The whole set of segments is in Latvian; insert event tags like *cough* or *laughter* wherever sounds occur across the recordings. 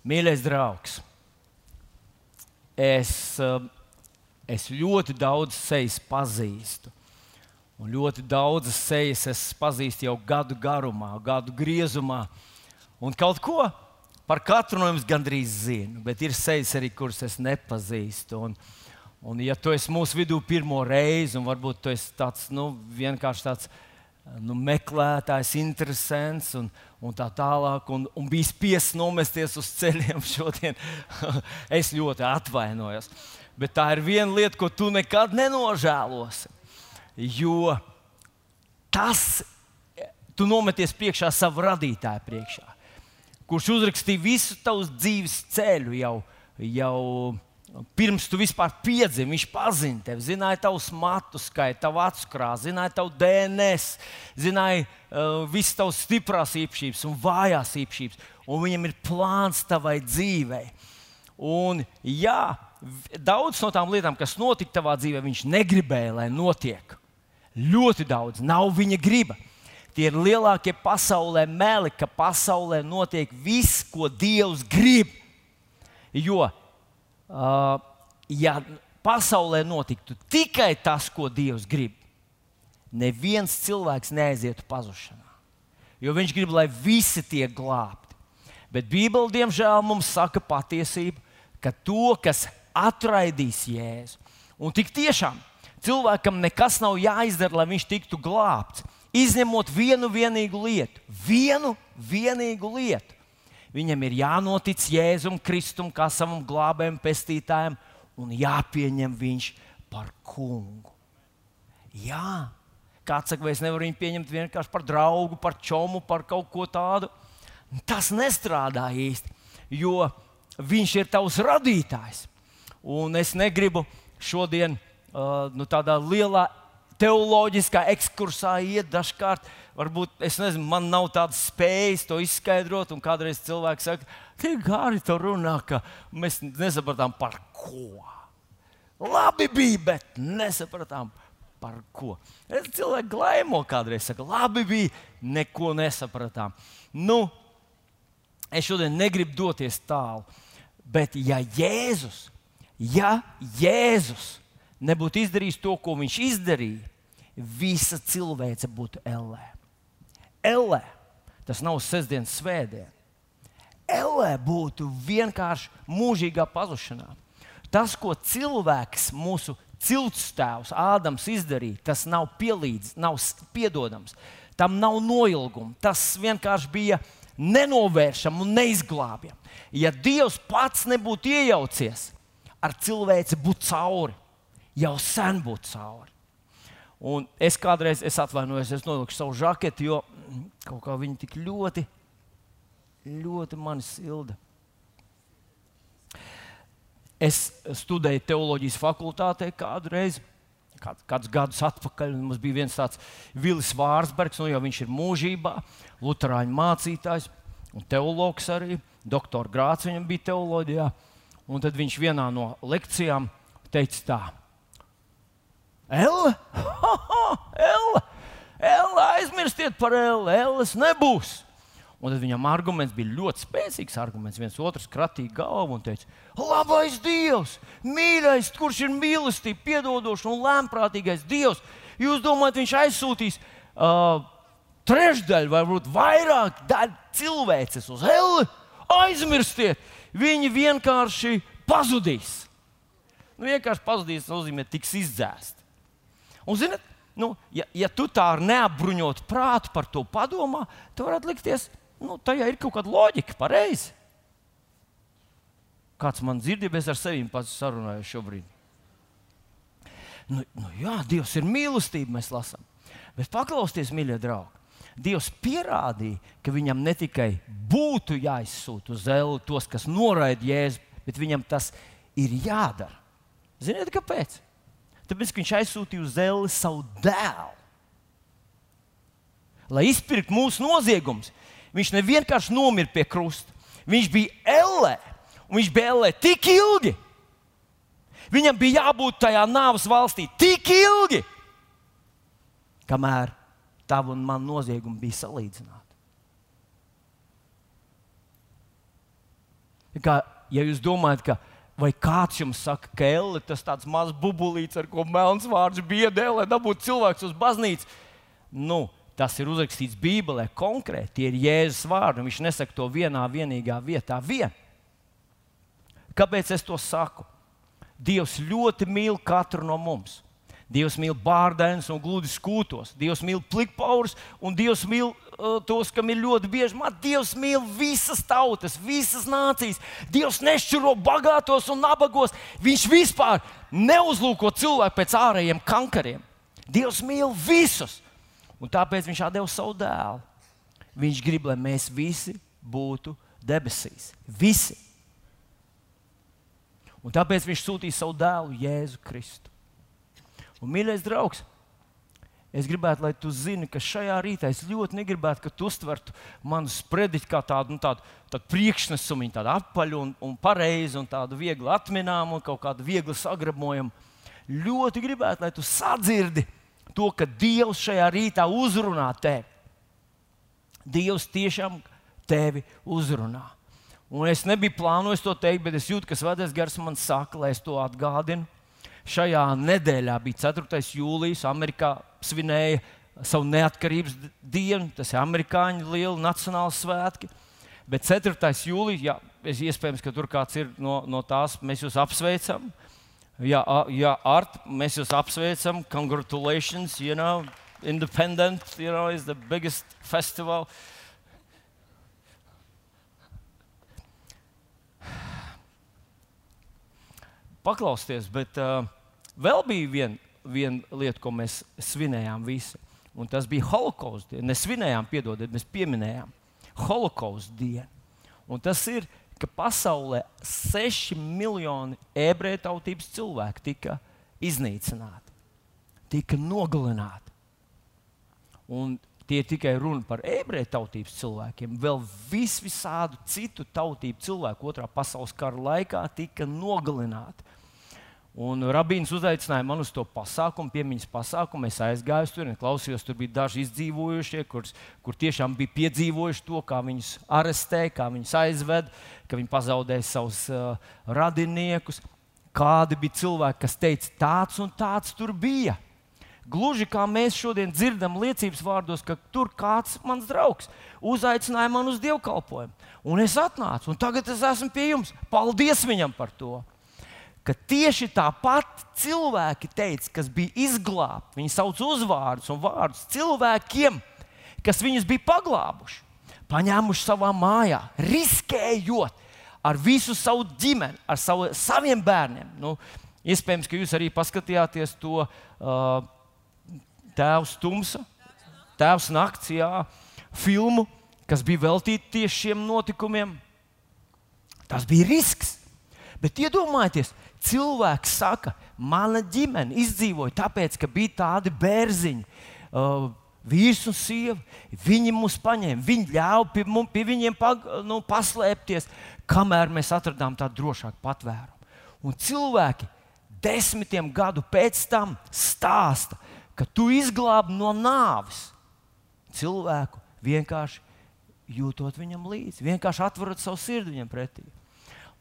Mīļais draugs, es, eh, es ļoti daudz sejas pazīstu. Un ļoti daudzas sejas es pazīstu jau gadu garumā, gadu griezumā. Un kaut ko par katru no jums gandrīz zinu, bet ir sejas arī, kuras es nepazīstu. Un, un ja tu esi mūsu vidū pirmo reizi, un varbūt tu esi tāds nu, vienkārši tāds nu, meklētājs, interesants un, un tā tālāk, un, un bija spiests nomesties uz ceļiem *laughs* šodien, *laughs* es ļoti atvainojos. Bet tā ir viena lieta, ko tu nekad nenožēlosi. Jo tas, tu nometies priekšā savu radītāju priekšā, kurš uzrakstīja visu tavu dzīves ceļu jau. jau Pirms tu vispār piedzimi, viņš pazina tevi, zināja tavus matu skaitu, tavu acu krāsu, zināja tavu DNS, zināja uh, visas tavas stiprās īpašības un vājās īpašības. Un viņam ir plāns tavai dzīvei. Un, jā, daudz no tām lietām, kas notika tavā dzīvē, viņš negribēja, lai notiek. Ļoti daudz, nav viņa griba. Tie ir lielākie pasaulē meli, ka pasaulē notiek viss, ko Dievs grib. Jo, uh, ja pasaulē notiktu tikai tas, ko Dievs grib, neviens cilvēks neaizietu pazušanā. Jo viņš grib, lai visi tiek glābti. Bet Bībele, diemžēl, mums saka patiesību, ka to, kas atraidīs Jēzu, un tik tiešām cilvēkam nekas nav jāizdara, lai viņš tiktu glābts. Izņemot vienu vienīgu lietu, vienu vienīgu lietu. Viņam ir jānotic Jēzum Kristum kā savam glābējam, pestītājam, un jāpieņem viņš par kungu. Jā, kāds saka, es nevaru viņu pieņemt vienkārši par draugu, par čomu, par kaut ko tādu. Tas nestrādā īsti, jo viņš ir tavs radītājs. Un es negribu šodien uh, nu, tādā lielā teoloģiskā ekskursā iet dažkārt. Varbūt es nezinu, man nav tādas spējas to izskaidrot, un kādreiz cilvēks saka, tik gari to runā, ka mēs nesapratām par ko. Labi bija, bet nesapratām par ko. Es cilvēku glaimo kādreiz saka, labi bija, neko nesapratām. Nu, es šodien negribu doties tālu, bet ja Jēzus, ja Jēzus nebūtu izdarījis to, ko viņš izdarīja, visa cilvēce būtu ellē. Ellē tas nav sestdienas svētdiena. Ellē būtu vienkārši mūžīgā pazušanā. Tas, ko cilvēks, mūsu ciltstēvs, Ādams izdarīja, tas nav pielīdzināms, nav piedodams. Tam nav noilguma. Tas vienkārši bija nenovēršams un neizglābjams. Ja Dievs pats nebūtu iejaucies, ar cilvēci būtu cauri jau sen būtu cauri. Un es kādreiz es atvainojos, es novilku savu žaketi, jo kaut kā viņi tik ļoti, ļoti mani silda. Es studēju teoloģijas fakultātē kādu reizi, kād, kādus gadus atpakaļ. Mums bija viens tāds Vilis Vārsbergs, nu jau viņš ir mūžībā, Lutāņu mācītājs un teologs arī. Doktora Grāts viņam bija teoloģijā. Un tad viņš vienā no lekcijām teica tā, Elle? *laughs* Elle! Elle! Aizmirstiet par Elle! Elles nebūs! Un tad viņam arguments bija ļoti spēcīgs. Arguments viens otrs kratīja galvu un teica: Labais Dievs, mīļais, kurš ir mīlestība, piedodošs un lēmprātīgais Dievs. Jūs domājat, viņš aizsūtīs uh, trešdaļu, varbūt vairāk cilvēces uz Eli? Aizmirstiet! Viņi vienkārši pazudīs. Nu, vienkārši pazudīs nozīmē, tiks izdzēsti. Un, zinat, nu, ja, ja tu tā ar neapbruņotu prātu par to padomā, tad varētu likties, ka nu, tajā ir kaut kāda loģika, pareizi. Kāds man dzirdēja, es ar sevi pats sarunāju šobrīd. Nu, nu, jā, Dievs ir mīlestība, mēs lasām. Bet paklausieties, mīļie draugi. Dievs pierādīja, ka viņam ne tikai būtu jāizsūta uz zeli tos, kas noraida jēzu, bet viņam tas ir jādara. Ziniet, kāpēc? Tāpēc viņš aizsūtīja uz zeli savu dēlu. Lai izpirktu mūsu noziegumus, viņš nevienkārši nomira pie krusta. Viņš bija ellē, un viņš bija ellē tik ilgi. Viņam bija jābūt tajā nāves valstī tik ilgi, kamēr tavu un manu noziegumu bija salīdzināti. Kā, ja jūs domājat, ka vai kāds jums saka, ka elle tas tāds mazs bubulīts, ar ko melns vārds biedē, lai dabūtu cilvēks uz baznīcu, nu, tas ir uzrakstīts Bībelē konkrēti. Tie ir Jēzus vārdi, viņš nesaka to vienā vienīgā vietā. Vien. Kāpēc es to saku? Dievs ļoti mīl katru no mums. Dievs mīl bārdainus un gludi skūtos. Dievs mīl plikpaurus un Dievs mīl uh, tos, kam ir ļoti bieži mati. Dievs mīl visas tautas, visas nācijas. Dievs nešķiro bagātos un nabagos. Viņš vispār neuzlūko cilvēku pēc ārējiem kankariem. Dievs mīl visus. Un tāpēc viņš atdeva savu dēlu. Viņš grib, lai mēs visi būtu debesīs. Visi. Un tāpēc viņš sūtīja savu dēlu, Jēzu Kristu. Un, mīļais draugs, es gribētu, lai tu zini, ka šajā rītā es ļoti negribētu, ka tu uztvertu manu sprediķu kā tādu, nu, tādu, tādu priekšnesumu, tādu apaļu un, un pareizu un tādu viegli atminamu un kaut kādu viegli sagrabojumu. Ļoti gribētu, lai tu sadzirdi to, ka Dievs šajā rītā uzrunā tevi. Dievs tiešām tevi uzrunā. Un es nebiju plānojis to teikt, bet es jūtu, ka Svētais gars man saka, lai es to atgādinu šajā nedēļā bija 4. jūlijas, Amerikā svinēja savu neatkarības dienu. Tas ir amerikāņu liela nacionāla svētki. Bet 4. jūlijā, jā, iespējams, ka tur kāds ir no, no tās, mēs jūs apsveicam. Jā, jā Art, mēs jūs apsveicam. Congratulations, you know, Independent, you know, is the biggest festival. *sighs* Paklausieties, bet uh, Vēl bija viena vien lieta, ko mēs svinējām visi. Un tas bija holokausta diena. Nesvinējām, piedodiet, mēs pieminējām holokausta dienu. Un tas ir, ka pasaulē 6 miljoni ebreju tautības cilvēku tika iznīcināti, tika nogalināti. Un tie tikai runa par ebreju tautības cilvēkiem. Vēl vis visādu citu tautību cilvēku otrā pasaules kara laikā tika nogalināti. Un rabīns uzaicināja man uz to pasākumu, piemiņas pasākumu. Es aizgāju tur un klausījos, tur bija daži izdzīvojušie, kur, kur tiešām bija piedzīvojuši to, kā viņus arestēja, kā viņus aizved, ka viņi pazaudēja savus uh, radiniekus. Kādi bija cilvēki, kas teica, tāds un tāds tur bija. Gluži kā mēs šodien dzirdam liecības vārdos, ka tur kāds mans draugs uzaicināja man uz dievkalpojumu. Un es atnācu, un tagad es esmu pie jums. Paldies viņam par to! Ka tieši tāpat cilvēki teica, kas bija izglābti. Viņi sauc uzvārdus un vārdus cilvēkiem, kas viņus bija paglābuši, paņēmuši savā mājā, riskējot ar visu savu ģimeni, ar savu, saviem bērniem. Nu, iespējams, ka jūs arī paskatījāties to uh, Tēvs Tumsa, Tēvs Nakts, jā, filmu, kas bija veltīta tieši šiem notikumiem. Tas bija risks. Bet iedomājieties, cilvēks saka, mana ģimene izdzīvoja tāpēc, ka bija tādi bērziņi. Uh, Vīrs un sieva, viņi mūs paņēma, viņi ļāva pie, mums, pie viņiem pag, nu, paslēpties, kamēr mēs atradām tādu drošāku patvērumu. Un cilvēki desmitiem gadu pēc tam stāsta, ka tu izglābi no nāves cilvēku vienkārši jūtot viņam līdzi, vienkārši atverot savu sirdi viņam pretī.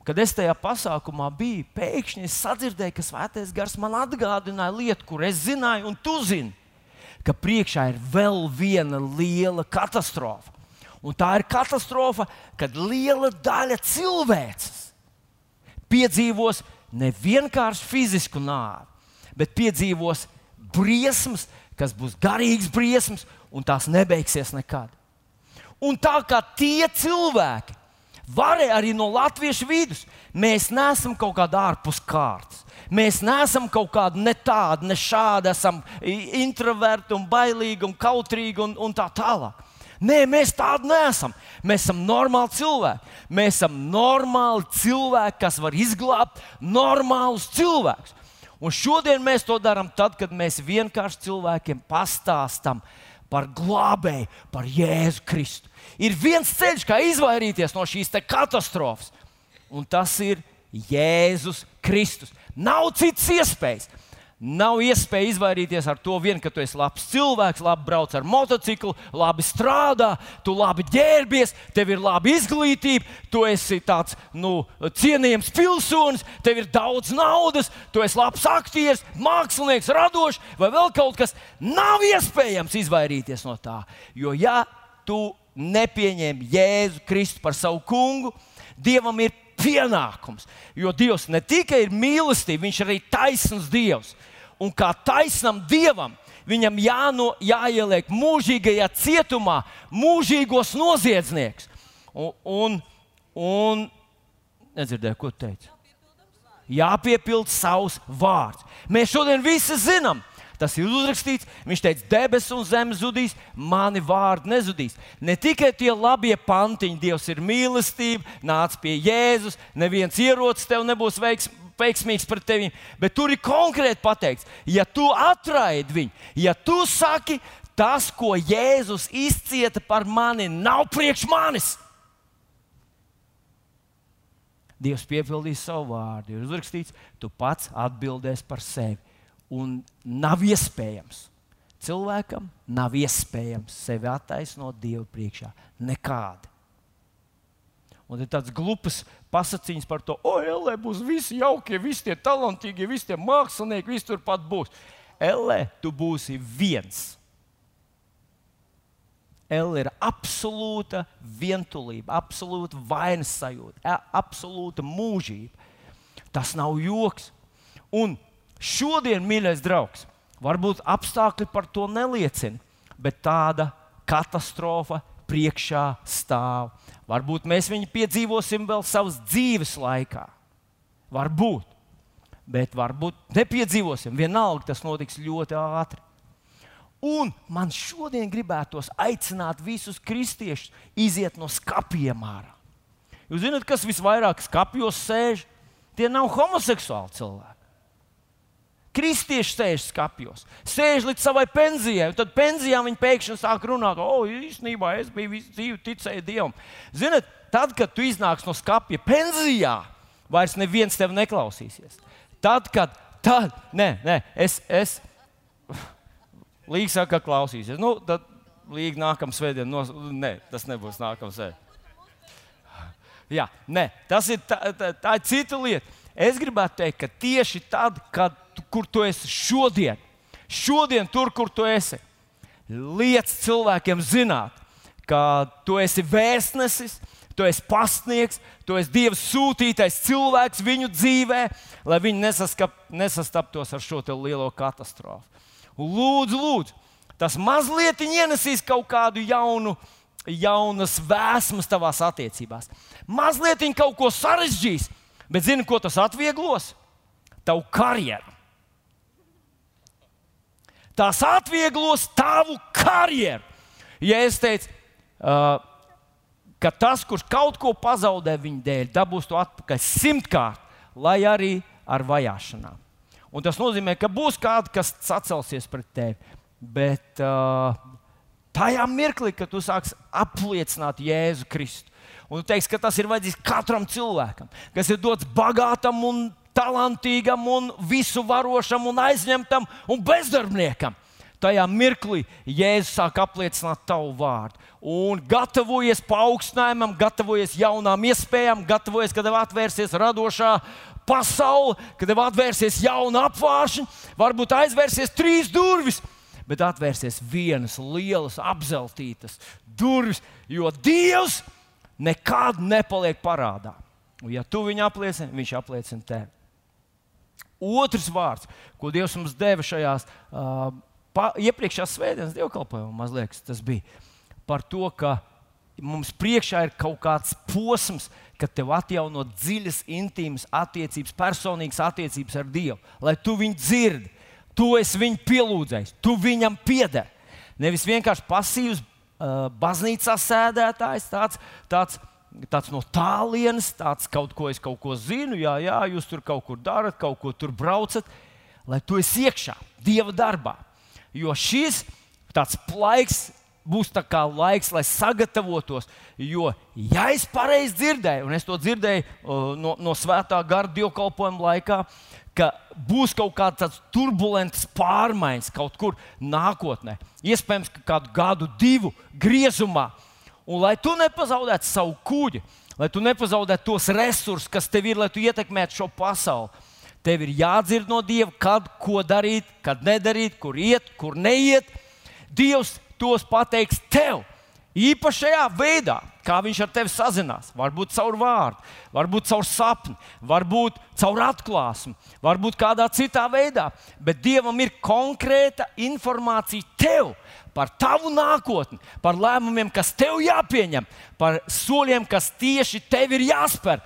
Kad es tajā pasākumā biju, pēkšņi es sadzirdēju, ka Svētais Gars man atgādināja lietu, kur es zināju, un tu zini, ka priekšā ir vēl viena liela katastrofa. Un tā ir katastrofa, kad liela daļa cilvēces piedzīvos ne vienkārši fizisku nāvi, bet piedzīvos briesmas, kas būs garīgas briesmas, un tās nebeigsies nekad. Un tā kā tie cilvēki, Varēja arī no latviešu vidus. Mēs neesam kaut kādā ārpus kārtas. Mēs neesam kaut kādi ne tādi, ne šādi. Esam introverti, un bailīgi un kautrīgi un, un tā tālāk. Nē, mēs tādi neesam. Mēs esam normāli cilvēki. Mēs esam normāli cilvēki, kas var izglābt normālus cilvēkus. Un šodien mēs to darām tad, kad mēs vienkārši cilvēkiem pastāstām par glābēju, par Jēzu Kristu ir viens ceļš, kā izvairīties no šīs katastrofas, un tas ir Jēzus Kristus. Nav citas iespējas. Nav iespēja izvairīties ar to vien, ka tu esi labs cilvēks, labi brauc ar motociklu, labi strādā, tu labi ģērbies, tev ir laba izglītība, tu esi tāds nu, cienījams pilsonis, tev ir daudz naudas, tu esi labs aktieris, mākslinieks, radošs vai vēl kaut kas. Nav iespējams izvairīties no tā. Jo ja tu nepieņem Jēzu Kristu par savu kungu, Dievam ir pienākums. Jo Dievs ne tikai ir mīlestība, Viņš ir arī taisns Dievs un kā taisnam dievam viņam jāno, jāieliek mūžīgajā cietumā, mūžīgos noziedznieks. Un, un, un nedzirdēju, ko teicu. Jāpiepild savs vārds. Mēs šodien visi zinām, Tas ir uzrakstīts. Viņš teica, debesis un zeme zudīs, mani vārdi nezudīs. Ne tikai tie labie pantiņi, Dievs ir mīlestība, nāc pie Jēzus, neviens ierocis tev nebūs veiks, veiksmīgs pret tevi. Bet tur ir konkrēti pateikts, ja tu atraidi viņu, ja tu saki, tas, ko Jēzus izcieta par mani, nav priekš manis. Dievs piepildīs savu vārdu. Ir uzrakstīts, tu pats atbildēsi par sevi. Un nav iespējams. Cilvēkam nav iespējams sevi attaisnot Dievu priekšā. Nekādi. Un ir tāds glups pasakiņš par to, o, Elē, būs visi jaukie, visi tie talantīgie, visi tie mākslinieki, visi turpat būs. Elē, tu būsi viens. Elle ir absolūta vientulība, absolūta vainas sajūta, absolūta mūžība. Tas nav joks. Un šodien, mīļais draugs, varbūt apstākļi par to neliecina, bet tāda katastrofa priekšā stāv. Varbūt mēs viņu piedzīvosim vēl savas dzīves laikā. Varbūt. Bet varbūt nepiedzīvosim. Vienalga tas notiks ļoti ātri. Un man šodien gribētos aicināt visus kristiešus iziet no skapiem ārā. Jūs zināt, kas visvairāk skapjos sēž? Tie nav homoseksuāli cilvēki. Kristieši sēž skapjos, sēž līdz savai pensijai, un tad pensijā viņi pēkšņi sāk runāt, o, īstenībā es biju visu dzīvi ticēju Dievam. Ziniet, tad, kad tu iznāks no skapja pensijā, vairs neviens tevi neklausīsies. Tad, kad, tad, nē, nē, es, es, *laughs* Līga saka, ka klausīsies. Nu, tad Līga nākamā svētdiena, nos... nē, tas nebūs nākamā svētdiena. *laughs* Jā, nē, tas ir tā, tā, tā ir cita lieta. Es gribētu teikt, ka tieši tad, kad kur tu esi šodien, šodien tur, kur tu esi. Liec cilvēkiem zināt, ka tu esi vēstnesis, tu esi pastnieks, tu esi Dieva sūtītais cilvēks viņu dzīvē, lai viņi nesaskap, nesastaptos ar šo lielo katastrofu. Lūdzu, lūdzu, tas mazliet ienesīs kaut kādu jaunu, jaunas vēsmas tavās attiecībās. Mazliet kaut ko sarežģīs, bet zini, ko tas atvieglos? Tavu karjeru tās atvieglos tavu karjeru. Ja es teicu, uh, ka tas, kurš kaut ko pazaudē viņa dēļ, dabūs to atpakaļ simtkārt, lai arī ar vajāšanām. Un tas nozīmē, ka būs kāds, kas sacelsies pret tevi. Bet uh, tajā mirklī, kad tu sāksi apliecināt Jēzu Kristu, un tu teiksi, ka tas ir vajadzīgs katram cilvēkam, kas ir dots bagātam un talantīgam, un visu varošam, un aizņemtam un bezdarbniekam. Tajā mirklī Jēzus sāk apliecināt tavu vārdu. Un gatavojies paaugstinājumam, gatavojies jaunām iespējām, gatavojies, kad tev atvērsies radošā pasaule, kad tev atvērsies jauna apgāršana, varbūt aizvērsies trīs durvis, bet atvērsies vienas lielas, apzeltītas durvis, jo Dievs nekad nepaliek parādā. Un, ja tu viņu apliecini, viņš apliecina tevi. Otrs vārds, ko Dievs mums deva šajās uh, iepriekšējās svētdienas dievkalpojumā, liekas, tas bija par to, ka mums priekšā ir kaut kāds posms, kad tev atjaunot dziļas, intīmas attiecības, personīgas attiecības ar Dievu, lai tu viņu dzirdi, tu esi viņu pielūdzējis, tu viņam pieder. Nevis vienkārši pasīvs baznīcā sēdētājs, tāds, tāds tāds no tālienes, tāds kaut ko es kaut ko zinu, jā, jā, jūs tur kaut kur darat, kaut ko tur braucat, lai tu esi iekšā Dieva darbā. Jo šis tāds plaiks būs laiks, lai sagatavotos. Jo, ja es pareizi dzirdēju, un es to dzirdēju uh, no, no svētā gara dievkalpojuma laikā, ka būs kaut kādas turbulentas pārmaiņas kaut kur nākotnē. Iespējams, kādu gadu, divu griezumā. Un lai tu nepazaudētu savu kuģi, lai tu nepazaudētu tos resursus, kas tev ir, lai tu ietekmētu šo pasauli, tev ir jādzird no Dieva, kad ko darīt, kad nedarīt, kur iet, kur neiet. Dievs tos pateiks tev. Īpašajā veidā, kā viņš ar tevi sazinās, varbūt caur vārdu, varbūt caur sapni, varbūt caur atklāsmi, varbūt kādā citā veidā, bet Dievam ir konkrēta informācija tev par tavu nākotni, par lēmumiem, kas tev jāpieņem, par soļiem, kas tieši tev ir jāspēr,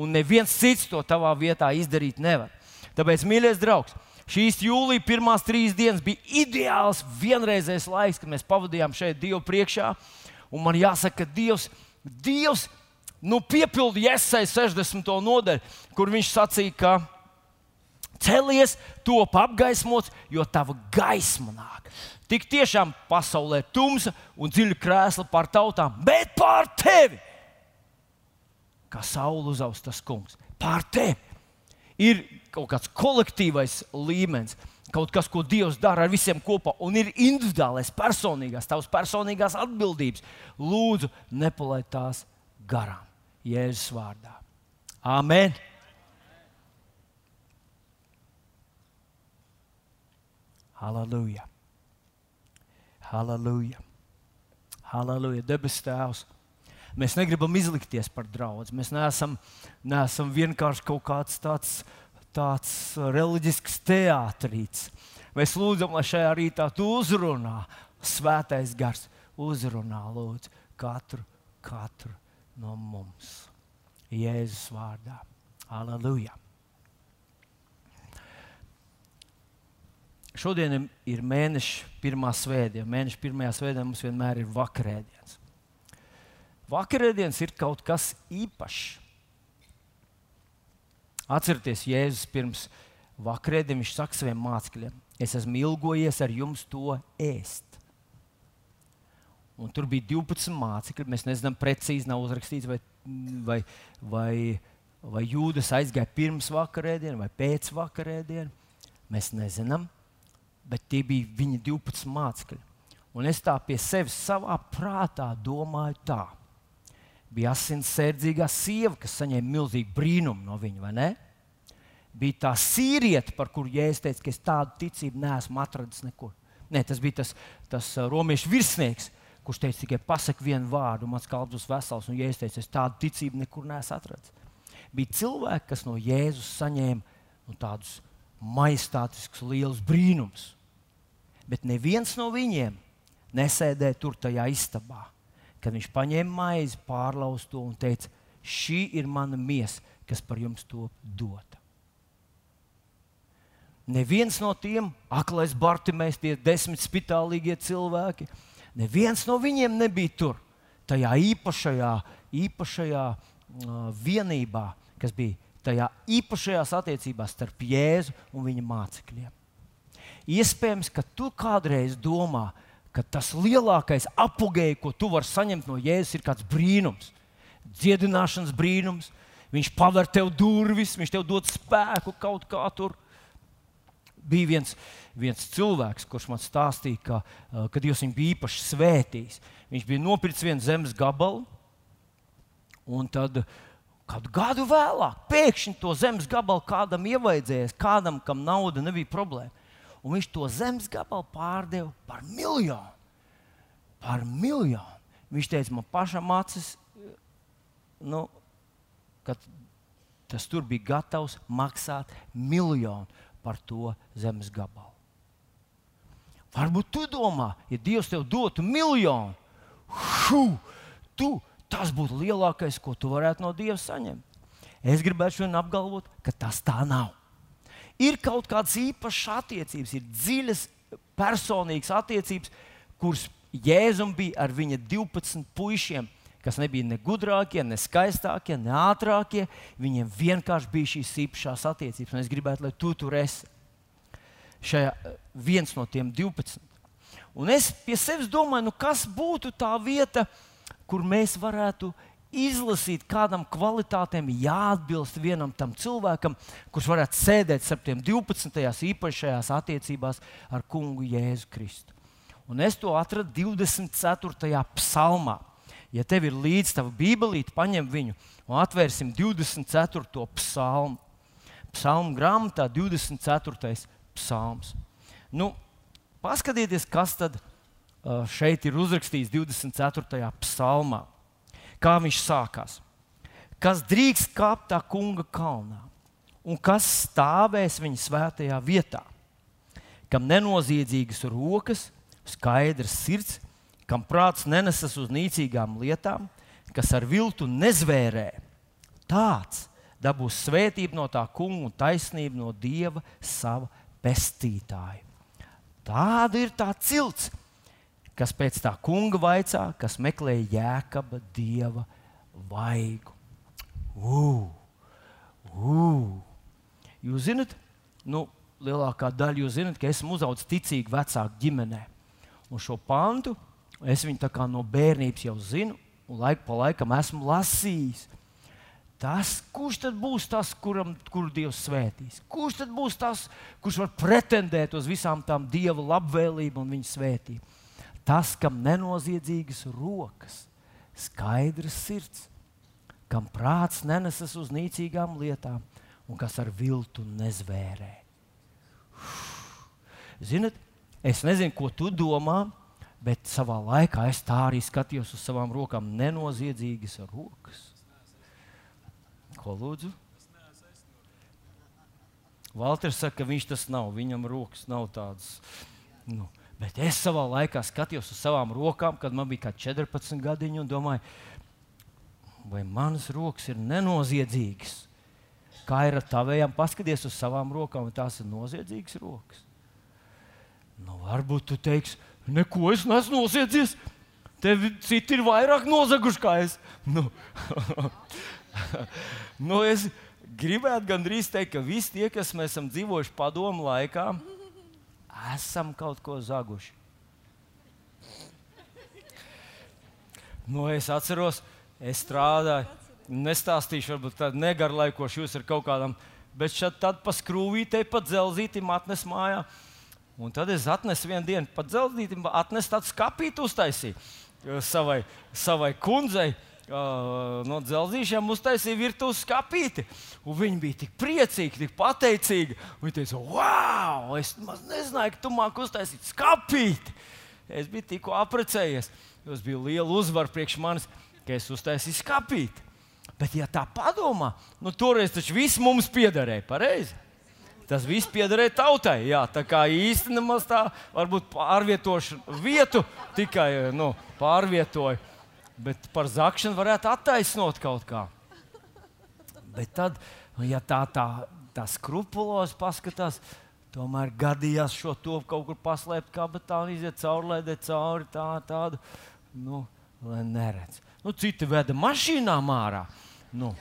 un neviens cits to tavā vietā izdarīt nevar. Tāpēc, mīļais draugs, Šīs jūlija pirmās trīs dienas bija ideāls, vienreizējs laiks, kad mēs pavadījām šeit Dievu priekšā. Un man jāsaka, ka Dievs, Dievs nu, piepildīja esai 60. nodaļu, kur viņš sacīja, ka celies, top apgaismots, jo tava gaisma nāk. Tik tiešām pasaulē ir tumsa un dziļa krēsla pār tautām, bet pār tevi, kā saule uzaustas kungs, pār tevi ir kaut kāds kolektīvais līmenis, kaut kas, ko Dievs dara ar visiem kopā, un ir individuālais, personīgās, tavs personīgās atbildības. Lūdzu, nepalaid tās garām. Jēzus vārdā. Amen! Halleluja! Halleluja! Halleluja! Debes Tēvs! Mēs negribam izlikties par draugu. Mēs neesam, neesam vienkārši kaut kāds tāds tāds reliģisks teātrīts. Mēs lūdzam, lai šajā rītā tu uzrunā, svētais gars uzrunā lūdzu, katru, katru no mums. Jēzus vārdā. Aleluja! Šodien ir mēneša pirmā svētdiena. Mēneša pirmajā svētdienā mums vienmēr ir vakarēdienas. Vakarēdienas ir kaut kas īpašs. Atcerieties, Jēzus pirms vakarēdiem viņš saka saviem mācekļiem: Es esmu ilgojies ar jums to ēst. Un tur bija 12 mācekļi. Mēs nezinām, precīzi nav uzrakstīts, vai, vai, vai, vai jūdas aizgāja pirms vakarēdienas vai pēc vakarēdienas. Mēs nezinām, bet tie bija viņa 12 mācekļi. Un es tā pie sevis savā prātā domāju, tā bija asinsērdzīgā sieva, kas saņēma milzīgu brīnumu no viņa, vai ne? Bija tā sīrieta, par kuru Jēzus teica, ka es tādu ticību neesmu atradis nekur. Nē, tas bija tas, tas uh, romiešu virsnieks, kurš teica tikai pasak vienu vārdu, mans kalps būs vesels. Un Jēzus teica, es tādu ticību nekur neesmu atradis. Bija cilvēki, kas no Jēzus saņēma nu, tādus majestātiskus, lielus brīnumus. Bet neviens no viņiem nesēdēja tur tajā istabā kad viņš paņēma maizi, pārlauza to un teica, šī ir mana miesa, kas par jums to dota. Neviens no tiem, aklais Bartimēs, tie desmit spitālīgie cilvēki, neviens no viņiem nebija tur, tajā īpašajā, īpašajā uh, vienībā, kas bija tajā īpašajās attiecībās starp Jēzu un viņa mācekļiem. Iespējams, ka tu kādreiz domā, ka ka tas lielākais apgājums, ko tu vari saņemt no Jēzus, ir kāds brīnums, dziedināšanas brīnums. Viņš paver tev durvis, viņš tev dod spēku kaut kā tur. Bija viens, viens cilvēks, kurš man stāstīja, ka, uh, kad Dievs viņu bija īpaši svētījis. Viņš bija nopircis vienu zemes gabalu, un tad kādu gadu vēlāk pēkšņi to zemes gabalu kādam ievaidzējās, kādam, kam nauda nebija problēma un viņš to zemes gabalu pārdeva par miljonu. Par miljonu. Viņš teica, man pašam acis, nu, ka tas tur bija gatavs maksāt miljonu par to zemes gabalu. Varbūt tu domā, ja Dievs tev dotu miljonu, šu, tu, tas būtu lielākais, ko tu varētu no Dieva saņemt. Es gribētu šodien apgalvot, ka tas tā nav ir kaut kādas īpašas attiecības, ir dziļas, personīgas attiecības, kuras Jēzum bija ar viņa 12 puišiem, kas nebija ne gudrākie, ne skaistākie, ne ātrākie. Viņiem vienkārši bija šīs īpašās attiecības, un es gribētu, lai tu tur esi. Šajā viens no tiem 12. Un es pie sevis domāju, nu kas būtu tā vieta, kur mēs varētu izlasīt, kādam kvalitātēm jāatbilst vienam tam cilvēkam, kurš varētu sēdēt starp tiem 12. īpašajās attiecībās ar kungu Jēzu Kristu. Un es to atradu 24. psalmā. Ja tev ir līdzi tava bībelīte, paņem viņu un atvērsim 24. psalmu. Psalmu grāmatā 24. psalms. Nu, paskatieties, kas tad šeit ir uzrakstīts 24. psalmā kā viņš sākās. Kas drīkst kāpt tā kunga kalnā, un kas stāvēs viņa svētajā vietā, kam nenoziedzīgas rokas, skaidrs sirds, kam prāts nenesas uz nīcīgām lietām, kas ar viltu nezvērē. Tāds dabūs svētību no tā kunga un taisnību no dieva sava pestītāja. Tāda ir tā cilts, kas pēc tā kunga vaicā, kas meklē jēkaba dieva vaigu. Ugh! Uh. Jūs zinat, nu, lielākā daļa jūs zinat, ka esmu uzaugusi ticīgi vecāku ģimenē. Un šo pantu es viņu no bērnības jau zinu, un laiku pa laikam esmu lasījis. Tas, kurš tad būs tas, kuram kur Dievs svētīs? Kurš tad būs tas, kurš var pretendēt uz visām tām Dieva labvēlību un viņa svētību? Tas, kam nenoziedzīgas rokas, skaidrs sirds, kam prāts nenesas uz nīcīgām lietām un kas ar viltu nezvērē. Ziniet, es nezinu, ko tu domā, bet savā laikā es tā arī skatījos uz savām rokām. Nenoziedzīgas rokas. Ko lūdzu? Valters saka, ka viņš tas nav. Viņam rokas nav tādas. Nu, Bet es savā laikā skatījos uz savām rokām, kad man bija 14 gadiņi, un domāju, vai manas rokas ir nenoziedzīgas. Kā ir ar tavējām, paskaties uz savām rokām, vai tās ir noziedzīgas rokas. Nu, varbūt tu teiksi, neko es neesmu noziedzis. Tev citi ir vairāk nozaguši kā es. Nu, *laughs* nu, es gribētu gandrīz teikt, ka visi tie, kas mēs esam dzīvojuši padomu laikā, esam kaut ko zaguši. Nu, es atceros, es strādāju, nestāstīšu, varbūt tādu negarlaikošu jūs ar kaut kādam, bet šeit tad pa skrūvītei, pa dzelzītim atnes mājā. Un tad es atnesu vienu dienu, pa dzelzītim atnesu tādu skapītu uztaisīju uh, savai, savai kundzei no dzelzīšiem uztaisīja virtuves skāpīti. Viņi bija tik priecīgi, tik pateicīgi. Viņi teica, wow, es nezināju, ka tu māki uztaisīt skāpīti. Es biju tikko apprecējies. Tas bija liela uzvara priekš manis, ka es uztaisīju skāpīti. Bet, ja tā padomā, nu toreiz taču viss mums piederēja pareizi. Tas viss piederēja tautai. Jā, tā kā īstenībā tā varbūt pārvietošu vietu tikai nu, pārvietoju bet par zakšanu varētu attaisnot kaut kā. Bet tad, ja tā, tā, tā skrupulos paskatās, tomēr gadījās šo to kaut kur paslēpt, kā tā iziet cauri, lai de cauri tā, tādu, nu, lai neredz. Nu, citi veda mašīnām ārā. Nu,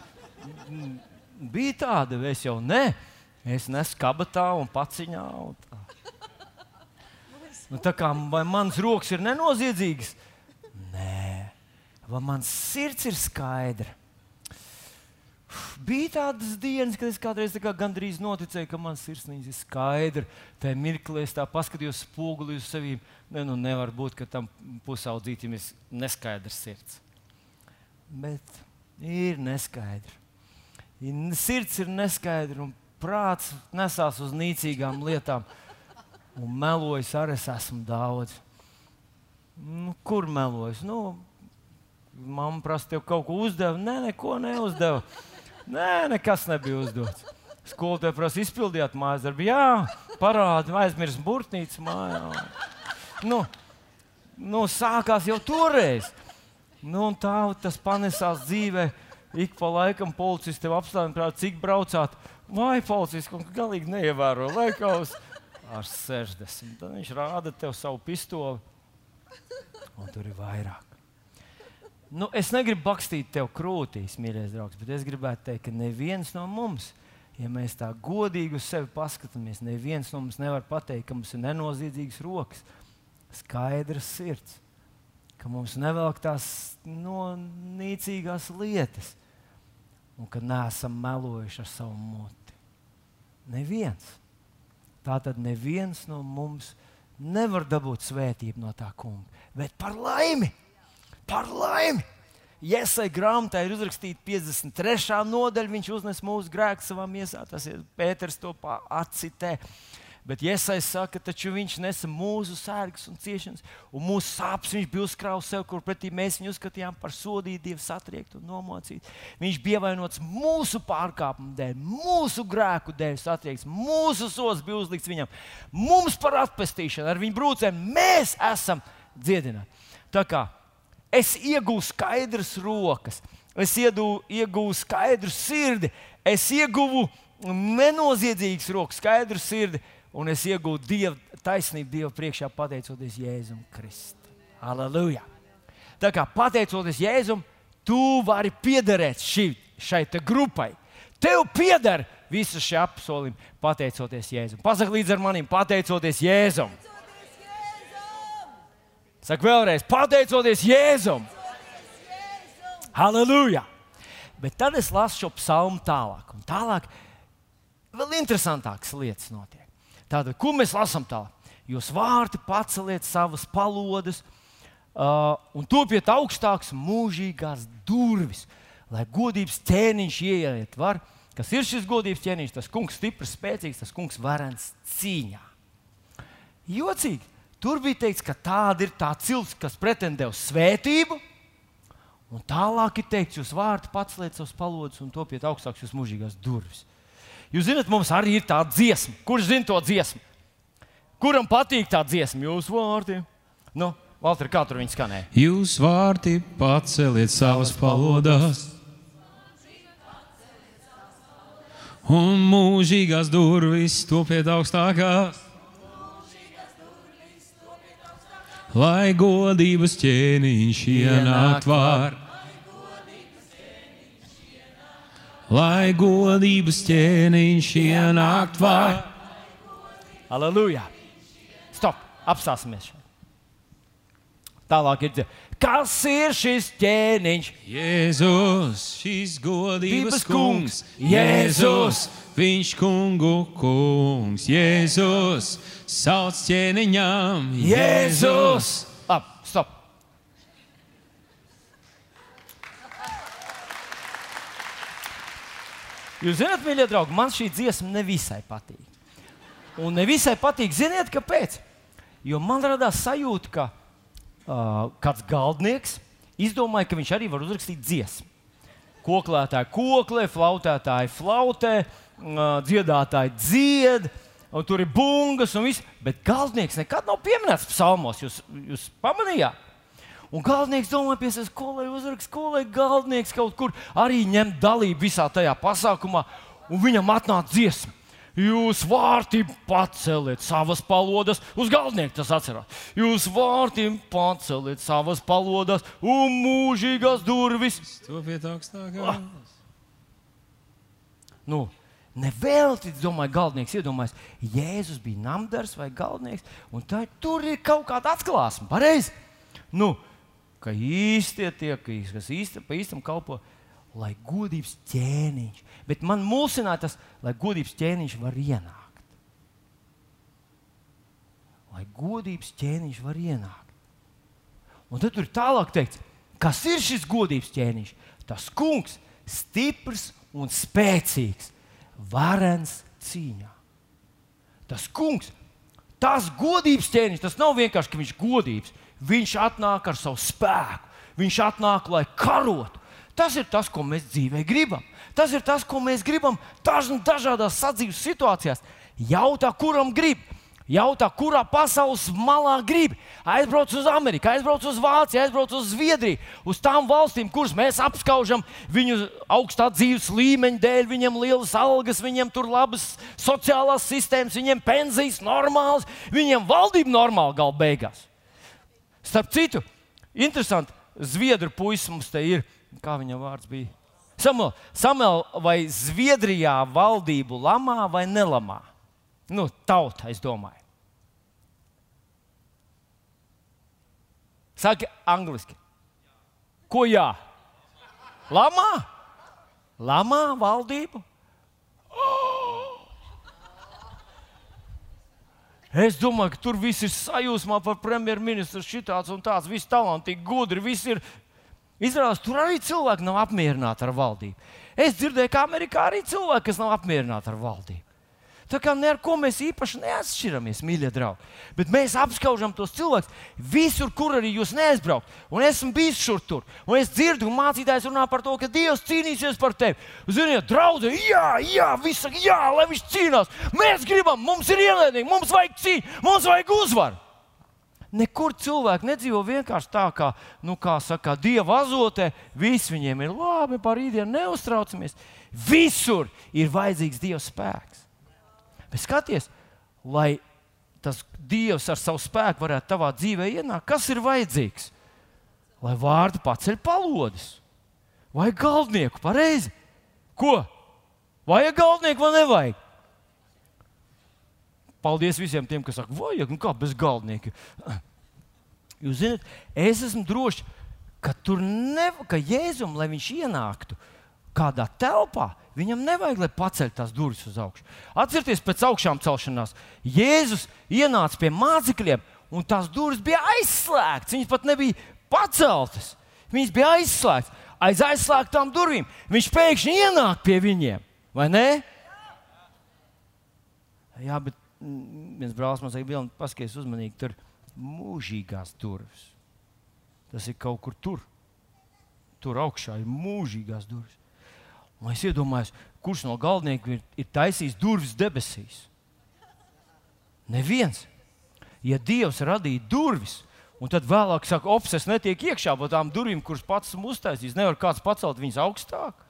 bija tāda, es jau ne. Es nesu kabatā un paciņā. Un tā. Nu, tā kā mans rokas ir nenoziedzīgas? Vai mans sirds ir skaidra. Bija tādas dienas, kad es kādreiz kā gandrīz noticēju, ka mans sirsnīgs ir skaidrs. Tajā mirklī es tā paskatījos spoguli uz sevi. Ne, nu, nevar būt, ka tam pusaudzītam ir neskaidrs sirds. Bet ir neskaidrs. Sirds ir neskaidra un prāts nesās uz nīcīgām lietām. Un melojas arī es esmu daudz. Nu, kur melojas? Nu, Mamma prasa, tev kaut ko uzdeva. Nē, neko neuzdeva. Nē, nekas nebija uzdots. Skolotāja prasa, izpildījāt mājas darbu. Jā, parādi, aizmirst burtnīcu mājā. Nu, nu, sākās jau toreiz. Nu, tā tas panesās dzīvē. Ik pa laikam policists tev apstāja, cik braucāt. Vai policists kaut galīgi neievēro laikos ar 60. Tad viņš rāda tev savu pistoli. Un tur ir vairāk. Nu, es negribu bakstīt tev krūtīs, mīļais draugs, bet es gribētu teikt, ka neviens no mums, ja mēs tā godīgi uz sevi paskatāmies, neviens no mums nevar pateikt, ka mums ir nenoziedzīgas rokas, skaidra sirds, ka mums nevelk tās no nīcīgās lietas, un ka neesam melojuši ar savu muti. Neviens. Tā tad neviens no mums nevar dabūt svētību no tā kunga. Bet par laimi, par laimi! Iesai grāmatā ir uzrakstīta 53. nodaļa, viņš uznes mūsu grēku savā miesā. Tas ir Pēters to atcitē. Bet Iesais saka, taču viņš nesa mūsu sērgas un ciešanas, un mūsu sāpes viņš bija uzkrājis sev, kur pretī mēs viņu uzskatījām par sodītu, dievu satriektu un nomocītu. Viņš bija vainots mūsu pārkāpumu dēļ, mūsu grēku dēļ, satriekts, mūsu sots bija uzlikts viņam, mums par atpestīšanu, ar viņu brūcēm mēs esam dziedināti. Tā kā es ieguvu skaidras rokas, es ieguvu skaidru sirdi, es ieguvu nenoziedzīgas rokas, skaidru sirdi un es iegūtu dievu, taisnību Dievu priekšā, pateicoties Jēzum Kristum. Aleluja! Tā kā pateicoties Jēzum, tu vari piederēt šī, šai grupai. Tev pieder visas šie apsolījumi, pateicoties Jēzum. Pasaki līdzi ar maniem, pateicoties Jēzum. Saka vēlreiz, pateicoties Jēzum. Halleluja! Bet tad es lasu šo psalmu tālāk, un tālāk vēl interesantākas lietas notiek. Tātad, ko mēs lasām tālāk? Jūs vārti paceliet savas palodas uh, un topiet augstākas mūžīgās durvis, lai godības ķēniņš ieiet var. Kas ir šis godības ķēniņš? Tas kungs stiprs, spēcīgs, tas kungs varens cīņā. Jocīgi, tur bija teikts, ka tāda ir tā cilts, kas pretendē uz svētību. Un tālāk ir teikts, jūs vārti paceliet savus palodus un topiet augstākas jūsu mūžīgās durvis. Jūs zināt, mums arī ir tāda dziesma. Kurš zina to dziesmu? Kuram patīk tā dziesma? Jūsu vārti. Nu, Valter, kā tur viņi skanēja? Jūs vārti paceliet savas palodās. Un mūžīgās durvis topiet augstākās. Lai godības ķēniņš ienāk var. lai godības ķēniņš ienākt var. Aleluja! Stop! Apstāsimies! Tālāk ir. Kas ir šis ķēniņš? Jēzus, šis godības kungs, Jēzus, viņš kungu kungs, Jēzus, sauc ķēniņam, Jēzus. Labi, stop! Jūs zināt, mīļie draugi, man šī dziesma nevisai patīk. Un nevisai patīk, ziniet, kāpēc? Jo man radās sajūta, ka uh, kāds galdnieks izdomāja, ka viņš arī var uzrakstīt dziesmu. Koklētāji koklē, flautētāji flautē, uh, dziedātāji dzied, un tur ir bungas un viss. Bet galdnieks nekad nav pieminēts psalmos. Jūs, jūs pamanījāt? Un galvenais domā pie sevis, ko lai uzraksta, ko lai galvenais kaut kur arī ņem dalību visā tajā pasākumā, un viņam atnāk dziesma. Jūs vārtī paceliet savas palodas, uz galvenieka tas atcerās. Jūs vārtī paceliet savas palodas un mūžīgās durvis. Topiet augstākās. Nu, Nevelti, domāju, galvenais iedomājas, Jēzus bija namdars vai galvenais, un tā, tur ir kaut kāda atklāsme. Pareizi. Nu, ka īstie tie, kas īsti, pa īstam kalpo, lai godības ķēniņš, bet man mulsināja tas, lai godības ķēniņš var ienākt. Lai godības ķēniņš var ienākt. Un tad tur tālāk teikts, kas ir šis godības ķēniņš? Tas kungs, stiprs un spēcīgs, varens cīņā. Tas kungs, tas godības ķēniņš, tas nav vienkārši, ka viņš ir godīgs. Viņš atnāk ar savu spēku. Viņš atnāk, lai karotu. Tas ir tas, ko mēs dzīvē gribam. Tas ir tas, ko mēs gribam dažādās sadzīves situācijās. Jautā, kuram grib. Jautā, kurā pasaules malā grib. Aizbrauc uz Ameriku, aizbrauc uz Vāciju, aizbrauc uz Zviedriju, uz tām valstīm, kuras mēs apskaužam viņu augstā dzīves līmeņa dēļ. Viņiem lielas algas, viņiem tur labas sociālās sistēmas, viņiem pensijas normālas, viņiem valdība normāla gala beigās. Starp citu, interesanti, Zviedru puisis mums te ir. Kā viņa vārds bija? Samuel, Samuel vai Zviedrijā valdību lamā vai nelamā? Nu, tauta, es domāju. Saki angliski. Ko jā? Lamā? Lamā valdību? Es domāju, ka tur viss ir sajūsmā par premjerministru, šitāds un tāds, viss talantīgi, gudri, viss ir. Izrādās, tur arī cilvēki nav apmierināti ar valdību. Es dzirdēju, ka Amerikā arī cilvēki, kas nav apmierināti ar valdību. Tā kā ne ar ko mēs īpaši neatšķiramies, mīļie draugi. Bet mēs apskaužam tos cilvēkus visur, kur arī jūs neaizbraukt. Un esmu bijis šur tur. Un es dzirdu, ka mācītājs runā par to, ka Dievs cīnīsies par tevi. Ziniet, draugi, jā, jā, viss saka, jā, lai viņš cīnās. Mēs gribam, mums ir ienaidnieki, mums vajag cīņu, mums vajag uzvaru. Nekur cilvēki nedzīvo vienkārši tā, kā, nu, kā saka, dieva azotē. Viss viņiem ir labi, par rītdienu neuztraucamies. Visur ir vajadzīgs dieva spēks. Bet skaties, lai tas Dievs ar savu spēku varētu tavā dzīvē ienākt, kas ir vajadzīgs? Lai vārdi paceļ palodis. Vai galdnieku pareizi? Ko? Vajag galdnieku vai nevajag? Paldies visiem tiem, kas saka, vajag, nu kā bez galdnieka. *clears throat* Jūs zināt, es esmu drošs, ka tur ne, ka Jēzum, lai viņš ienāktu kādā telpā, Viņam nevajag, lai paceļ tās durvis uz augšu. Atcerieties, pēc augšām celšanās Jēzus ienāca pie mācekļiem, un tās durvis bija aizslēgtas. Viņas pat nebija paceltas. Viņas bija aizslēgtas. Aiz aizslēgtām durvīm viņš pēkšņi ienāk pie viņiem. Vai ne? Jā, bet viens brālis man saka, paskaties uzmanīgi, tur mūžīgās durvis. Tas ir kaut kur tur. Tur augšā ir mūžīgās durvis. Un es iedomājos, kurš no galdniekiem ir, ir taisījis durvis debesīs. Neviens. Ja Dievs radīja durvis, un tad vēlāk saka, opses netiek iekšā pa tām durvīm, kuras pats esmu uztaisījis, nevar kāds pacelt viņas augstāk.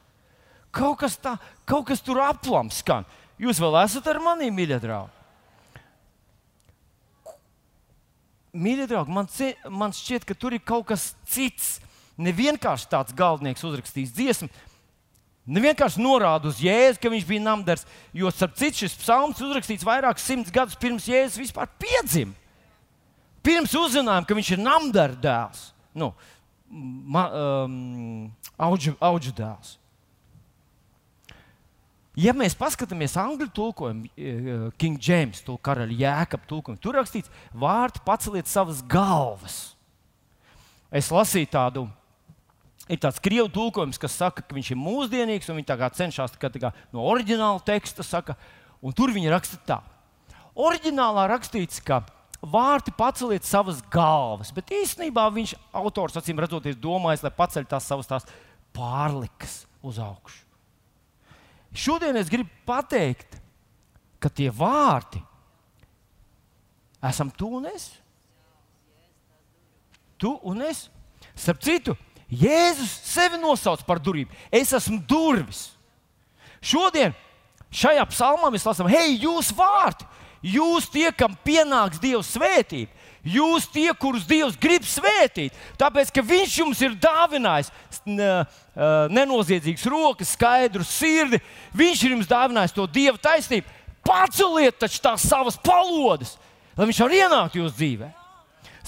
Kaut kas, tā, kaut kas tur aplams skan. Jūs vēl esat ar mani, mīļie draugi. Mīļie draugi, man, man šķiet, ka tur ir kaut kas cits. Ne vienkārši tāds galdnieks uzrakstījis dziesmu, Nevienkārši norāda uz Jēzu, ka viņš bija namdars, jo, starp citu, šis psalms uzrakstīts vairākus simtus gadus pirms Jēzus vispār piedzima. Pirms uzzinājām, ka viņš ir namdara dēls, nu, ma, um, auģu, auģu dēls. Ja mēs paskatāmies angļu tulkojumu, eh, King James, to karaļa jēkab tulkojumu, tur rakstīts, vārti paceliet savas galvas. Es lasīju tādu ir tāds krievu tulkojums, kas saka, ka viņš ir mūsdienīgs, un viņi cenšas kā, kā, no oriģināla teksta saka, un tur viņi raksta tā. Oriģinālā rakstīts, ka vārti paceliet savas galvas, bet īstenībā viņš autors acīm redzot, domājis, lai paceļ tās savas tās pārlikas uz augšu. Šodien es gribu pateikt, ka tie vārti esam tu un es. Tu un es. Starp citu, Jēzus sevi nosauc par durvīm. Es esmu durvis. Šodien šajā psalmā mēs lasām, hei, jūs vārti, jūs tie, kam pienāks Dieva svētība. Jūs tie, kurus Dievs grib svētīt, tāpēc ka Viņš jums ir dāvinājis nenoziedzīgas rokas, skaidru sirdi. Viņš ir jums dāvinājis to Dieva taisnību. Paceliet taču tās savas palodas, lai Viņš var ienākt jūsu dzīvē.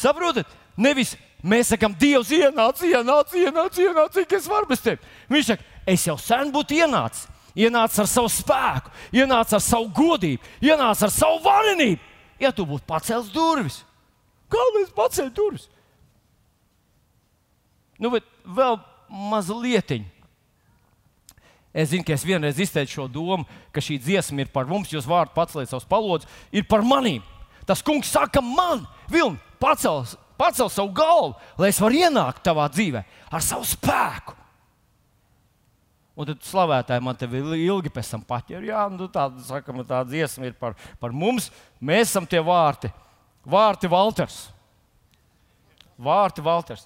Saprotat? Nevis Mēs sakām, Dievs, ienāc, ienāc, ienāc, ienāc, cik es varu bez tevis. Viņš saka, es jau sen būtu ienācis. Ienācis ar savu spēku, ienācis ar savu godību, ienācis ar savu varenību. Ja tu būtu pacēlis durvis, kāpēc pacēli durvis? Nu, bet vēl mazliet. Es zinu, ka es vienreiz izteicu šo domu, ka šī dziesma ir par mums, jūs vārdu paceliet savus palodus, ir par manīm. Tas kungs saka, man, Vilni, pacels pacel savu galvu, lai es varu ienākt tavā dzīvē ar savu spēku. Un tad slavētāji man te ilgi pēc tam paķēra. Jā, nu, tāda, sakam, tā dziesma ir par, par mums. Mēs esam tie vārti. Vārti Valters. Vārti Valters.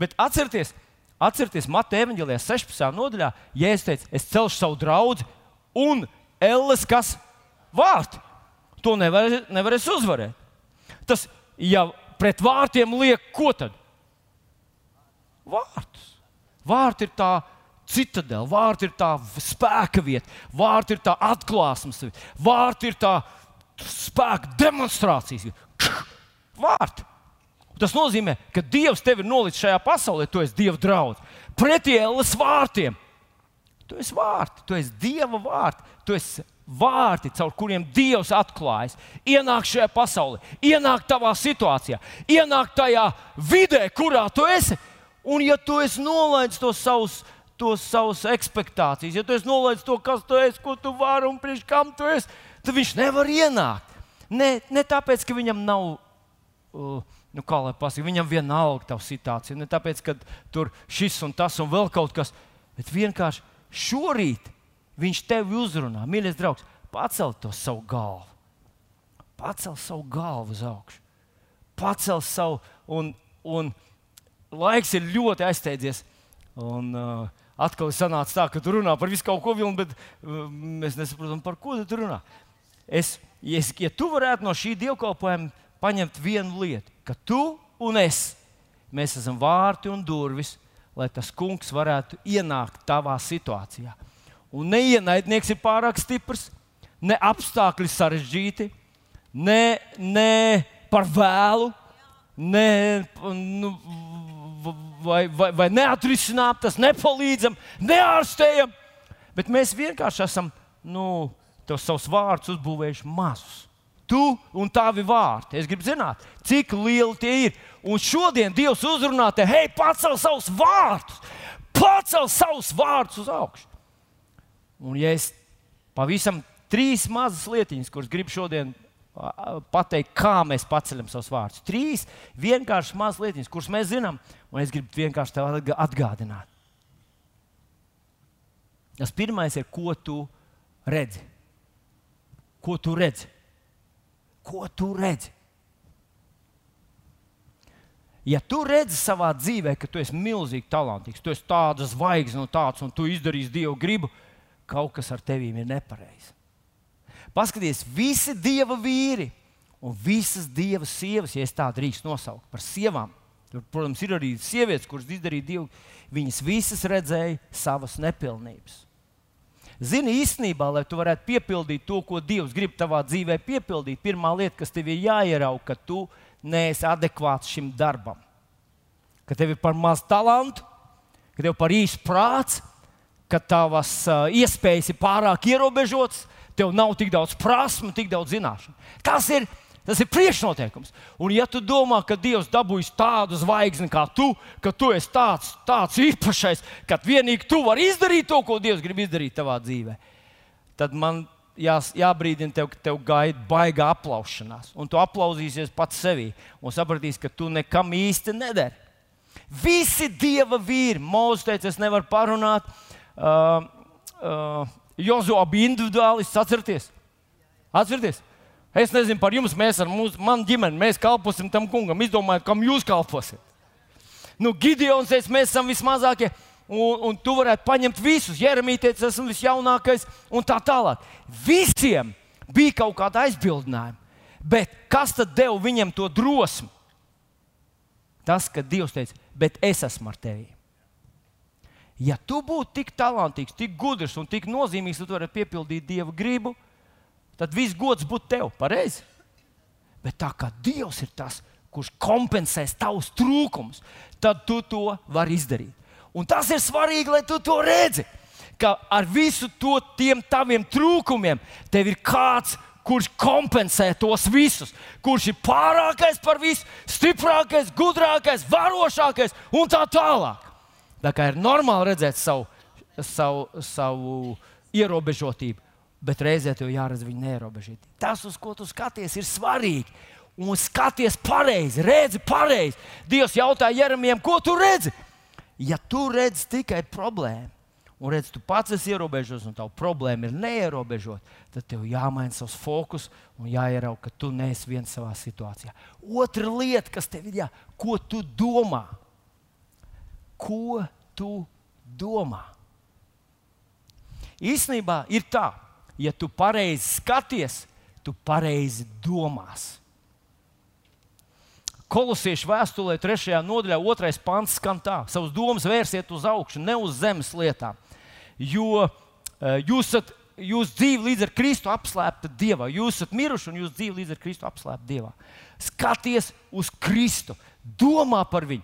Bet atcerieties, atcerieties Mateja evanģēlijā 16. nodaļā, ja es teicu, es celšu savu draugu un Elles, kas vārti. To nevar, nevarēs uzvarēt. Tas, ja pret vārtiem liek ko tad? Vārtus. Vārti ir tā citadela, vārti ir tā spēka vieta, vārti ir tā atklāsmes vieta, vārti ir tā spēka demonstrācijas vieta. Vārti. Tas nozīmē, ka Dievs tevi ir nolicis šajā pasaulē, tu esi Dieva draugs. Pretī ēlas vārtiem. Tu esi vārti, tu esi Dieva vārti, tu esi vārti, caur kuriem Dievs atklājas. Ienāk šajā pasaulē, ienāk tavā situācijā, ienāk tajā vidē, kurā tu esi. Un ja tu esi nolaidis tos savus, tos savus expectācijas, ja tu esi nolaidis to, kas tu esi, ko tu vari un priekš kam tu esi, tad viņš nevar ienākt. Ne, ne tāpēc, ka viņam nav. Uh, nu, kā lai pasakā, viņam vienalga tā situācija. Ne tāpēc, ka tur šis un tas un vēl kaut kas, bet vienkārši šorīt viņš tevi uzrunā. Mīļais draugs, pacel to savu galvu. Pacel savu galvu uz augšu. Pacel savu, un, un laiks ir ļoti aizsteidzies. Un, uh, atkal sanāca tā, ka tu runā par visu kaut ko vilnu, bet uh, mēs nesaprotam, par ko tu runā. Es, es, ja tu varētu no šī dievkalpojuma paņemt vienu lietu, ka tu un es, mēs esam vārti un durvis, lai tas kungs varētu ienākt tavā situācijā. Un neienaidnieks ir pārāk stiprs, ne apstākļi sarežģīti, ne, ne par vēlu, ne, nu, vai, vai, vai neatrisinām, tas nepalīdzam, neārstējam. Bet mēs vienkārši esam nu, tos savus vārdus uzbūvējuši mazus. Tu un tavi vārti. Es gribu zināt, cik lieli tie ir. Un šodien Dievs uzrunā te, hei, pacel savus vārdus, pacel savus vārdus uz augšu. Un, ja es pavisam trīs mazas lietiņas, kuras gribu šodien pateikt, kā mēs paceļam savus vārdus, trīs vienkāršas mazas lietiņas, kuras mēs zinām, un es gribu vienkārši tev atgādināt. Tas pirmais ir, ko tu redzi. Ko tu redzi? Ko tu redzi? Ja tu redzi savā dzīvē, ka tu esi milzīgi talantīgs, tu esi tāds zvaigznes un tāds, un tu izdarīsi Dievu gribu, kaut kas ar tevi ir nepareizi. Paskaties, visi dieva vīri un visas dieva sievas, ja es tā drīkstu nosaukt par sievām. Tur, protams, ir arī sievietes, kuras izdarīja Dievu. Viņas visas redzēja savas nepilnības. Zini, īstenībā, lai tu varētu piepildīt to, ko Dievs grib tavā dzīvē piepildīt, pirmā lieta, kas tev ir jāierauga, ka tu neesi adekvāts šim darbam. Ka tev ir par maz talantu, ka tev ir par īsu prāts, ka tavas uh, iespējas ir pārāk ierobežotas, tev nav tik daudz prasmu, tik daudz zināšanu. Tas ir, tas ir priekšnoteikums. Un, ja tu domā, ka Dievs dabūjis tādu zvaigzni kā tu, ka tu esi tāds, tāds īpašais, ka vienīgi tu vari izdarīt to, ko Dievs grib izdarīt tavā dzīvē, tad man jā, jābrīdina tev, ka tev gaida baigā aplaušanās. Un tu aplausīsies pats sevī un sapratīsi, ka tu nekam īsti nedari. Visi dieva vīri, Mozus teica, es nevaru parunāt. Uh, uh, Jozo bija individuālists, atcerieties. Atcerieties. Es nezinu par jums, mēs ar mūsu ģimeni, mēs kalposim tam kungam, izdomājot, kam jūs kalposiet. Nu, Gideons teica, mēs esam vismazākie, un, un tu varētu paņemt visus. Jeremija teica, esmu visjaunākais, un tā tālāk. Visiem bija kaut kāda aizbildinājuma. Bet kas tad deva viņam to drosmi? Tas, ka Dievs teica, bet es esmu ar tevi. Ja tu būtu tik talantīgs, tik gudrs un tik nozīmīgs, tad tu varētu piepildīt Dieva gribu, tad viss gods būtu tev. Pareizi? Bet tā kā Dievs ir tas, kurš kompensēs tavus trūkumus, tad tu to vari izdarīt. Un tas ir svarīgi, lai tu to redzi. Ka ar visu to tiem taviem trūkumiem tev ir kāds, kurš kompensē tos visus, kurš ir pārākais par visu, stiprākais, gudrākais, varošākais un tā tālāk. Tā kā ir normāli redzēt savu, savu, savu ierobežotību, bet reizē tev jāredz viņa neierobežotība. Tas, uz ko tu skaties, ir svarīgi. Un skaties pareizi, redzi pareizi. Dievs jautā Jeremijam, ko tu redzi? Ja tu redzi tikai problēmu, un redz, tu pats esi ierobežots, un tava problēma ir neierobežota, tad tev jāmaina savs fokus un jāierauga, ka tu neesi viens savā situācijā. Otra lieta, kas tev ir, jā, ko tu domā? Ko tu domā. Īsnībā ir tā, ja tu pareizi skaties, tu pareizi domās. Kolosiešu vēstulē, 3. nodaļā, 2. pants skan tā: savus domas vērsiet uz augšu, ne uz zemes lietām. Jo uh, jūs esat, jūs dzīve līdz ar Kristu apslēpta Dievā. Jūs esat miruši un jūs dzīve līdz ar Kristu apslēpta Dievā. Skaties uz Kristu. domā par viņu.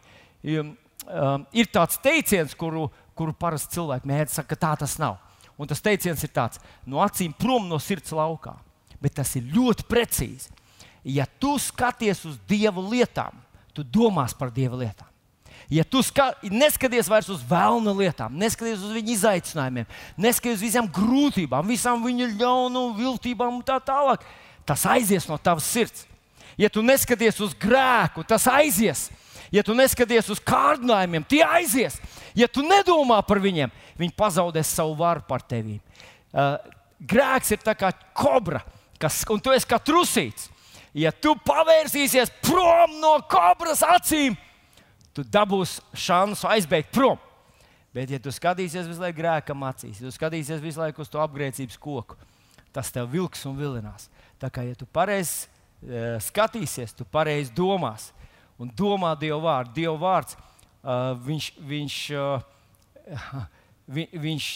Um, ir tāds teiciens, kuru, kuru parasti cilvēki mēdz saka, ka tā tas nav. Un tas teiciens ir tāds: no acīm prom no sirds laukā. Bet tas ir ļoti precīzi. Ja tu skaties uz Dieva lietām, tu domās par Dieva lietām. Ja tu ska, neskaties vairs uz vēlnu lietām, neskaties uz viņa izaicinājumiem, neskaties uz visām grūtībām, visām viņa ļaunām viltībām un tā tālāk, tas aizies no tavas sirds. Ja tu neskaties uz grēku, tas aizies. Ja tu neskaties uz kārdinājumiem, tie aizies. Ja tu nedomā par viņiem, viņi pazaudēs savu varu par tevi. Uh, grēks ir kā kobra, kas, un tu esi kā trusīts. Ja tu pavērsīsies prom no kobras acīm, tu dabūsi šansu aizbēgt prom. Bet, ja tu skatīsies visu laiku grēkam acīs, ja tu skatīsies visu laiku uz to apgrēcības koku, tas tev vilks un vilinās. Tā kā ja tu pareizi e, skatīsies, tu pareizi domās un domā Dieva vārdu. Dieva vārds, uh, viņš, viņš, uh, *laughs* vi, viņš,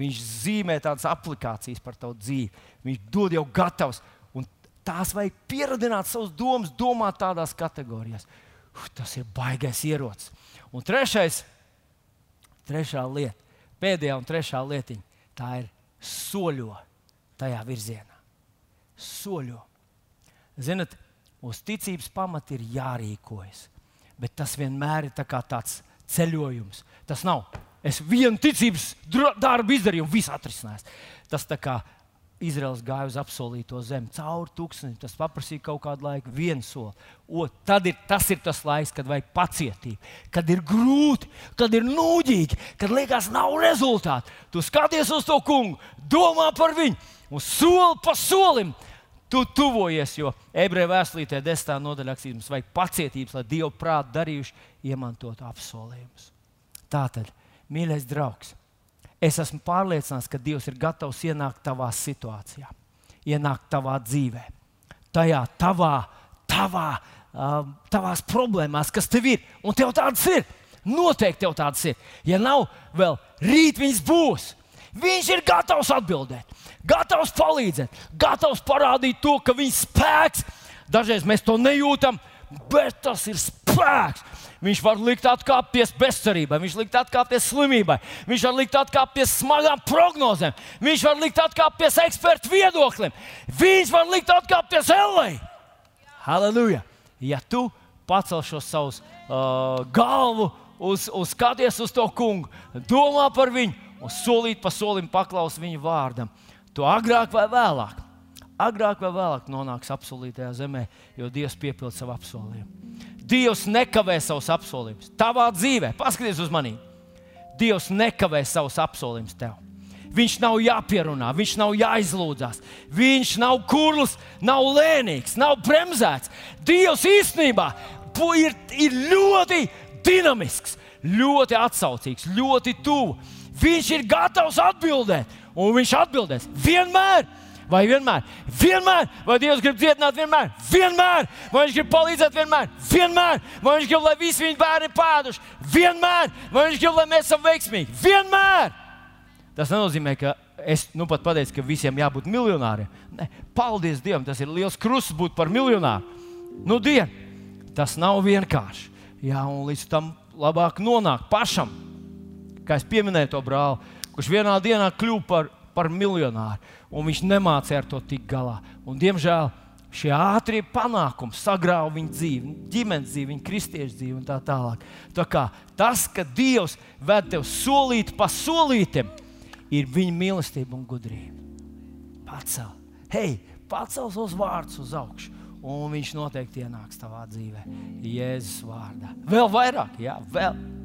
viņš zīmē tādas aplikācijas par tavu dzīvi. Viņš dod jau gatavs, un tās vajag pieradināt savus domas, domāt tādās kategorijās. Uf, tas ir baisais ierocis. Un trešais, trešā lieta, pēdējā un trešā lietiņa, tā ir soļo tajā virzienā. Soļo. Ziniet, uz ticības pamata ir jārīkojas. Bet tas vienmēr ir tā tāds ceļojums. Tas nav. Es vienu ticības darbu izdarīju, un viss atrisinājās. Tas tā kā Izraels gāja uz apsolīto zemi, cauri tūkstošiem. Tas prasīja kaut kādu laiku, vienu soli. O, tad ir, tas ir tas laiks, kad vajag pacietību, kad ir grūti, kad ir nūģīgi, kad liekas, nav rezultātu. Tu skaties uz to kungu, domā par viņu un soli pa solim. Tu tuvojies, jo ebreju vēstulītē, desmitā nodaļā rakstīts, mums vajag pacietības, lai Dievu prātu darījuši, iemantot apsolījumus. Tātad, mīļais draugs, Es esmu pārliecināts, ka Dievs ir gatavs ienākt tavā situācijā, ienākt tavā dzīvē, tajā tavā, tavā, uh, tavās problēmās, kas tev ir. Un tev tādas ir. Noteikti tev tādas ir. Ja nav vēl, rīt viņas būs. Viņš ir gatavs atbildēt, gatavs palīdzēt, gatavs parādīt to, ka viņa spēks. Dažreiz mēs to nejūtam, bet tas ir spēks. Viņš var likt atkāpties bezcerībai, viņš var likt atkāpties slimībai, viņš var likt atkāpties smagām prognozēm, viņš var likt atkāpties ekspertu viedoklim, viņš var likt atkāpties ellē. Halleluja! Ja tu pacel šo savu uh, galvu, uz, uz skaties uz to kungu, domā par viņu un solīt pa solim paklaus viņa vārdam, to agrāk vai vēlāk agrāk vai vēlāk nonāks apsolītajā zemē, jo Dievs piepilda savu apsolījumu. Dievs nekavē savus apsolījumus. Tavā dzīvē, paskaties uz mani. Dievs nekavē savus apsolījumus tev. Viņš nav jāpierunā, viņš nav jāizlūdzās. Viņš nav kurls, nav lēnīgs, nav bremzēts. Dievs īstenībā ir, ir ļoti dinamisks, ļoti atsaucīgs, ļoti tuvu. Viņš ir gatavs atbildēt, un viņš atbildēs vienmēr. Vai vienmēr? Vienmēr! Vai Dievs grib dziedināt vienmēr? Vienmēr! Vai Viņš grib palīdzēt vienmēr? Vienmēr! Vai Viņš grib, lai visi viņa bērni ir pēduši? Vienmēr! Vai Viņš grib, lai mēs esam veiksmīgi? Vienmēr! Tas nenozīmē, ka es nu pat pateicu, ka visiem jābūt miljonāriem. Ne, paldies Dievam, tas ir liels krusts būt par miljonāru. Nu, dien, tas nav vienkārši. Jā, un līdz tam labāk nonākt pašam, kā es pieminēju to brāli, kurš vienā dienā kļuva par, par miljonāru un viņš nemācīja ar to tikt galā. Un, diemžēl šie ātrie panākumi sagrāva viņa dzīvi, ģimenes dzīvi, viņa kristiešu dzīvi un tā tālāk. Tā kā tas, ka Dievs ved tevi solīt pa solītam, ir viņa mīlestība un gudrība. Pacel, hei, pacel savus vārdus uz augšu. Un viņš noteikti ienāks tavā dzīvē, Jēzus vārdā. Vēl vairāk, jā, vēl vairāk